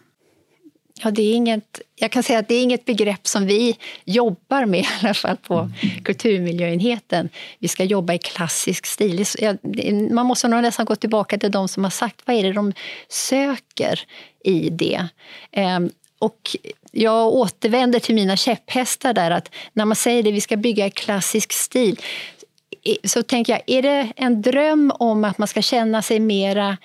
Ja, det är inget, jag kan säga att det är inget begrepp som vi jobbar med, i alla fall på kulturmiljöenheten. Vi ska jobba i klassisk stil. Man måste nog nästan gå tillbaka till de som har sagt vad är det de söker i det. Ehm, och jag återvänder till mina käpphästar där att när man säger det, vi ska bygga i klassisk stil så tänker jag, är det en dröm om att man ska känna sig mera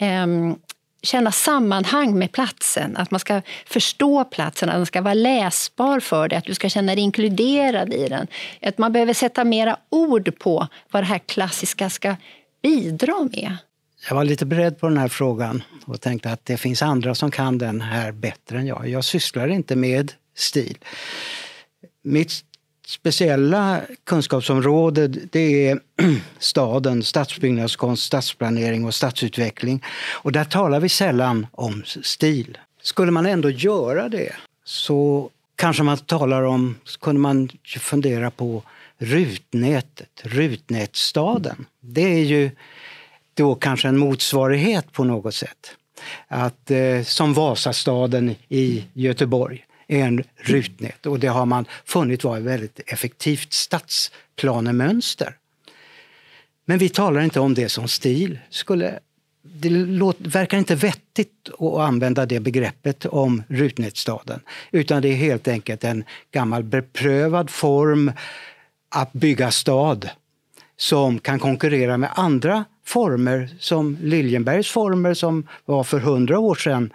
um, känna sammanhang med platsen, att man ska förstå platsen, att den ska vara läsbar för dig, att du ska känna dig inkluderad i den. Att man behöver sätta mera ord på vad det här klassiska ska bidra med. Jag var lite beredd på den här frågan och tänkte att det finns andra som kan den här bättre än jag. Jag sysslar inte med stil. Mitt speciella kunskapsområde det är staden, stadsbyggnadskonst, stadsplanering och stadsutveckling. Och där talar vi sällan om stil. Skulle man ändå göra det så kanske man talar om, så kunde man fundera på rutnätet, rutnätstaden. Det är ju då kanske en motsvarighet på något sätt. Att, eh, som Vasastaden i Göteborg är en rutnät och det har man funnit vara ett väldigt effektivt stadsplanemönster. Men vi talar inte om det som stil. Skulle, det låter, verkar inte vettigt att använda det begreppet om rutnätstaden. Utan det är helt enkelt en gammal beprövad form att bygga stad som kan konkurrera med andra former som Liljenbergs former som var för hundra år sedan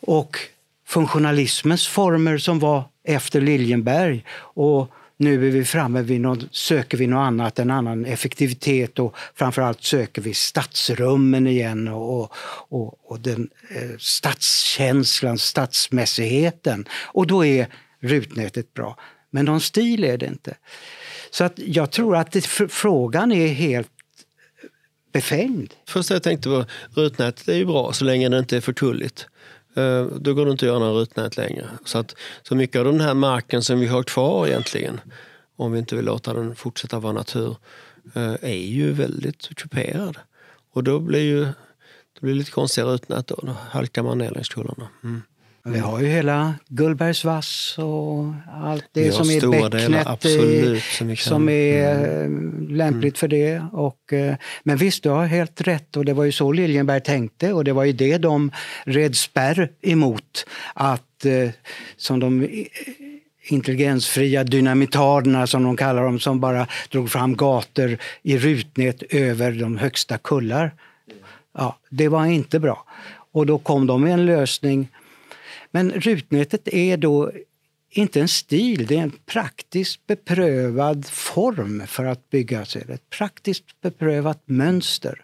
och funktionalismens former som var efter Liljenberg. Och nu är vi framme vid något, söker vi något annat, en annan effektivitet och framförallt söker vi stadsrummen igen och, och, och den eh, stadskänslan, stadsmässigheten. Och då är rutnätet bra. Men någon stil är det inte. Så att jag tror att det, frågan är helt befängd. Första jag tänkte var rutnätet är ju bra så länge det inte är för tulligt. Eh, då går det inte att göra några rutnät längre. Så, att, så mycket av den här marken som vi har kvar egentligen, om vi inte vill låta den fortsätta vara natur, eh, är ju väldigt kuperad. Och då blir ju det blir lite konstiga rutnät då. Då halkar man ner längs kullarna. Mm. Vi har ju hela Gullbergsvass och allt det som är bäcknet absolut, som, som, är mm. Eh, lämpligt för det. Och, eh, men visst, du har helt rätt och det var ju så Liljenberg tänkte och det var ju det de red spärr emot. Att, eh, som de intelligensfria dynamitarderna som de kallar dem, som bara drog fram gator i rutnät över de högsta kullar. Ja, det var inte bra. Och då kom de med en lösning men rutnätet är då inte en stil, det är en praktiskt beprövad form för att bygga. sig. Ett praktiskt beprövat mönster.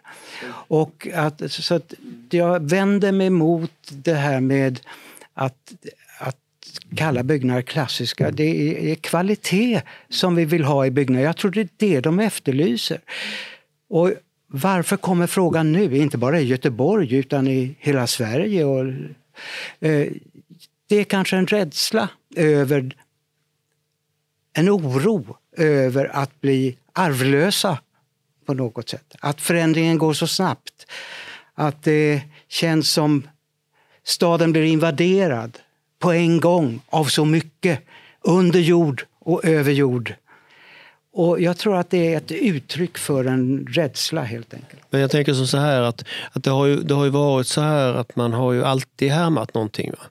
Och att, så att jag vänder mig mot det här med att, att kalla byggnader klassiska. Det är kvalitet som vi vill ha i byggnader. Jag tror det är det de efterlyser. Och varför kommer frågan nu? Inte bara i Göteborg utan i hela Sverige. Och, Eh, det är kanske en rädsla över en oro över att bli arvlösa på något sätt. Att förändringen går så snabbt. Att det känns som staden blir invaderad på en gång av så mycket under jord och över jord. Och jag tror att det är ett uttryck för en rädsla helt enkelt. Men jag tänker så här att, att det, har ju, det har ju varit så här att man har ju alltid härmat någonting. Va?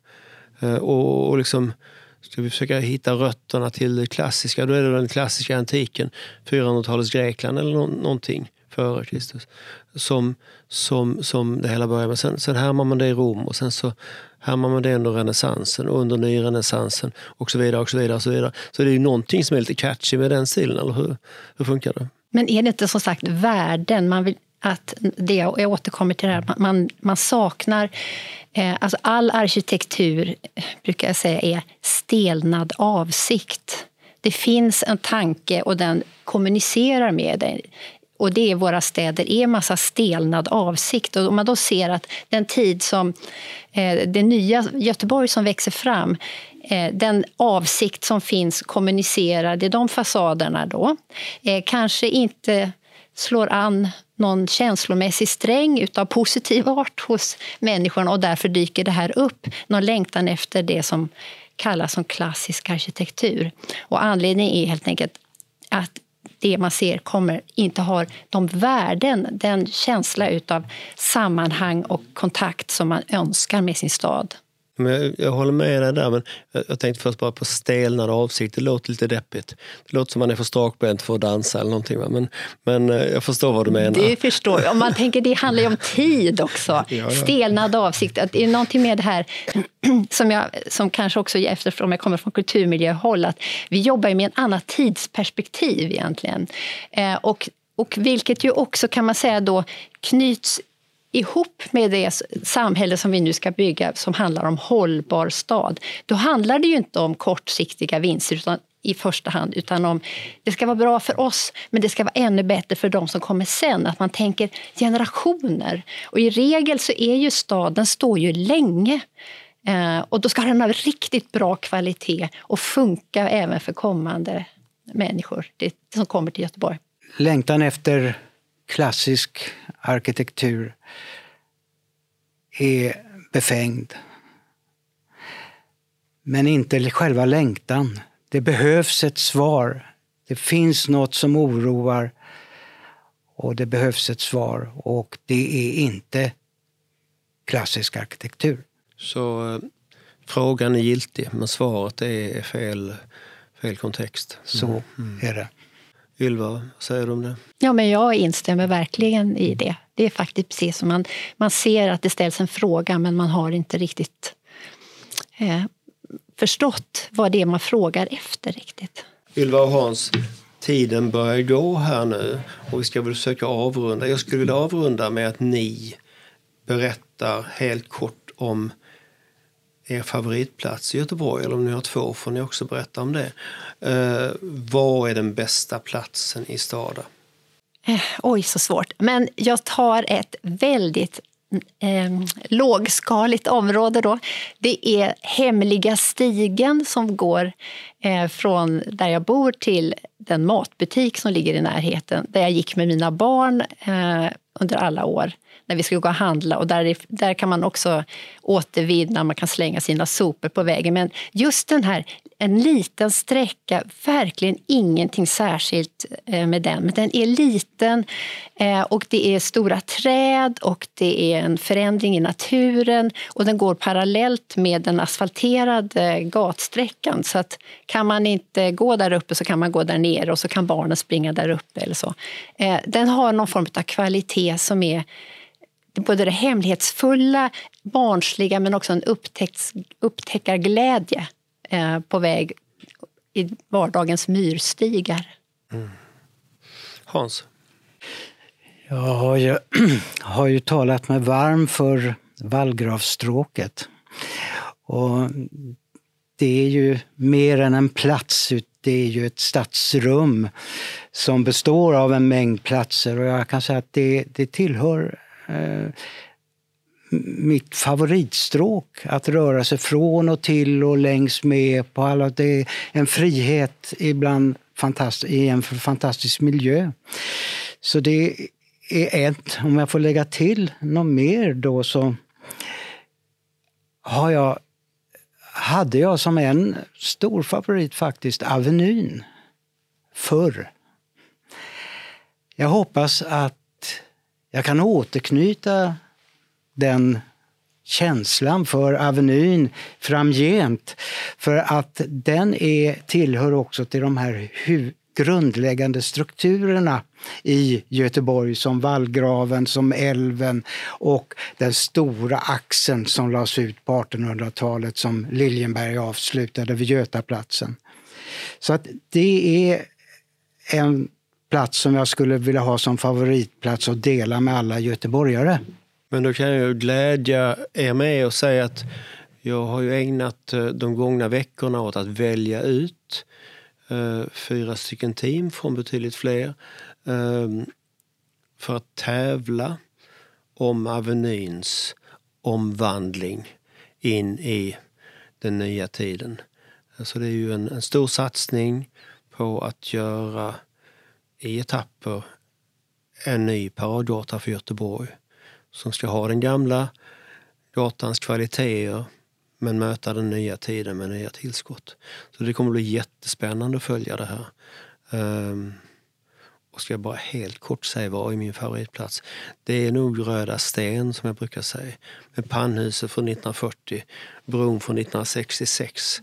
Eh, och, och liksom, ska vi försöka hitta rötterna till det klassiska, då är det den klassiska antiken, 400-talets Grekland eller no någonting före Kristus. Som, som, som det hela börjar med. Sen, sen härmar man det i Rom och sen så härmar man det under renässansen och under nyrenässansen och så vidare. och Så vidare och så vidare. Så det är ju någonting som är lite catchy med den stilen, eller hur? Hur funkar det? Men är det inte som sagt värden man vill att det, jag återkommer till det här, man, man saknar... Eh, alltså all arkitektur, eh, brukar jag säga, är stelnad avsikt. Det finns en tanke och den kommunicerar med dig och det är våra städer, är en massa stelnad avsikt. Och om man då ser att den tid som eh, det nya Göteborg som växer fram eh, den avsikt som finns kommunicerad i de fasaderna då eh, kanske inte slår an någon känslomässig sträng utav positiv art hos människorna och därför dyker det här upp, någon längtan efter det som kallas som klassisk arkitektur. Och anledningen är helt enkelt att det man ser kommer inte har de värden, den känsla av sammanhang och kontakt som man önskar med sin stad. Men jag, jag, håller med dig där, men jag tänkte först bara på stelnad avsikt. Det låter lite deppigt. Det låter som man är för strakbent för att dansa eller någonting. Va? Men, men eh, jag förstår vad du menar. Det förstår jag. Man tänker, det handlar ju om tid också. ja, ja. Stelnad avsikt. Att det är någonting med det här som, jag, som kanske också eftersom jag kommer från kulturmiljöhåll, att vi jobbar med en annat tidsperspektiv egentligen. Eh, och och vilket ju också kan man säga då knyts ihop med det samhälle som vi nu ska bygga som handlar om hållbar stad, då handlar det ju inte om kortsiktiga vinster utan i första hand, utan om det ska vara bra för oss, men det ska vara ännu bättre för de som kommer sen. Att man tänker generationer. Och i regel så är ju staden står ju länge. Eh, och då ska den ha riktigt bra kvalitet och funka även för kommande människor det, som kommer till Göteborg. Längtan efter klassisk arkitektur är befängd. Men inte själva längtan. Det behövs ett svar. Det finns något som oroar och det behövs ett svar och det är inte klassisk arkitektur. Så eh, frågan är giltig men svaret är fel, fel kontext? Så mm. är det. Ylva, vad säger du om det? Ja, men jag instämmer verkligen i det. Det är faktiskt precis som man, man ser att det ställs en fråga men man har inte riktigt eh, förstått vad det är man frågar efter riktigt. Ylva och Hans, tiden börjar gå här nu och vi ska väl försöka avrunda. Jag skulle vilja avrunda med att ni berättar helt kort om er favoritplats i Göteborg, eller om ni har två får ni också berätta om det. Eh, vad är den bästa platsen i staden? Eh, oj, så svårt. Men jag tar ett väldigt eh, lågskaligt område. Då. Det är Hemliga stigen som går eh, från där jag bor till den matbutik som ligger i närheten, där jag gick med mina barn eh, under alla år när vi skulle gå och handla. Och där, där kan man också återvinna, man kan slänga sina sopor på vägen. Men just den här, en liten sträcka, verkligen ingenting särskilt eh, med den. Men den är liten eh, och det är stora träd och det är en förändring i naturen och den går parallellt med den asfalterade eh, gatsträckan. Så att kan man inte gå där uppe så kan man gå där nere och så kan barnen springa där uppe eller så. Den har någon form av kvalitet som är både det hemlighetsfulla, barnsliga men också en upptäcks, upptäckarglädje eh, på väg i vardagens myrstigar. Mm. Hans? Jag har ju, har ju talat mig varm för vallgravsstråket. Och det är ju mer än en plats, det är ju ett stadsrum som består av en mängd platser och jag kan säga att det, det tillhör Eh, mitt favoritstråk. Att röra sig från och till och längs med på alla. Det är en frihet ibland fantast i en fantastisk miljö. Så det är ett. Om jag får lägga till något mer då så har jag, hade jag som en stor favorit faktiskt Avenyn förr. Jag hoppas att jag kan återknyta den känslan för Avenyn framgent. För att den är, tillhör också till de här grundläggande strukturerna i Göteborg som vallgraven, som älven och den stora axeln som lades ut på 1800-talet som Liljenberg avslutade vid Götaplatsen. Så att det är en plats som jag skulle vilja ha som favoritplats och dela med alla göteborgare. Men då kan jag glädja er med och säga att jag har ju ägnat eh, de gångna veckorna åt att välja ut eh, fyra stycken team från betydligt fler ehm, för att tävla om Avenyns omvandling in i den nya tiden. Så det är ju en, en stor satsning på att göra i etapper en ny paradgata för Göteborg som ska ha den gamla gatans kvaliteter men möta den nya tiden med nya tillskott. Så det kommer bli jättespännande att följa det här. Um, och ska jag bara helt kort säga vad är min favoritplats? Det är nog Röda Sten som jag brukar säga. Med pannhuset från 1940, bron från 1966,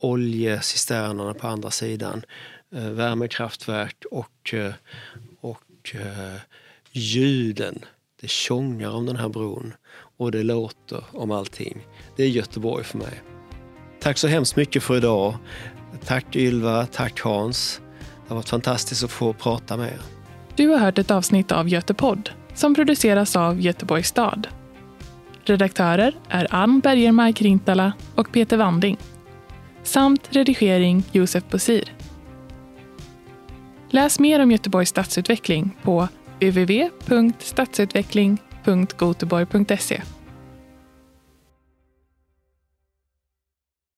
oljecisternerna på andra sidan, Eh, värmekraftverk och, eh, och eh, ljuden det tjongar om den här bron och det låter om allting. Det är Göteborg för mig. Tack så hemskt mycket för idag. Tack Ylva, tack Hans. Det har varit fantastiskt att få prata med er. Du har hört ett avsnitt av Götepodd som produceras av Göteborgs stad. Redaktörer är Ann Bergermark Rintala och Peter Wanding. Samt redigering Josef Bosir. Läs mer om Göteborgs stadsutveckling på www.stadsutveckling.goteborg.se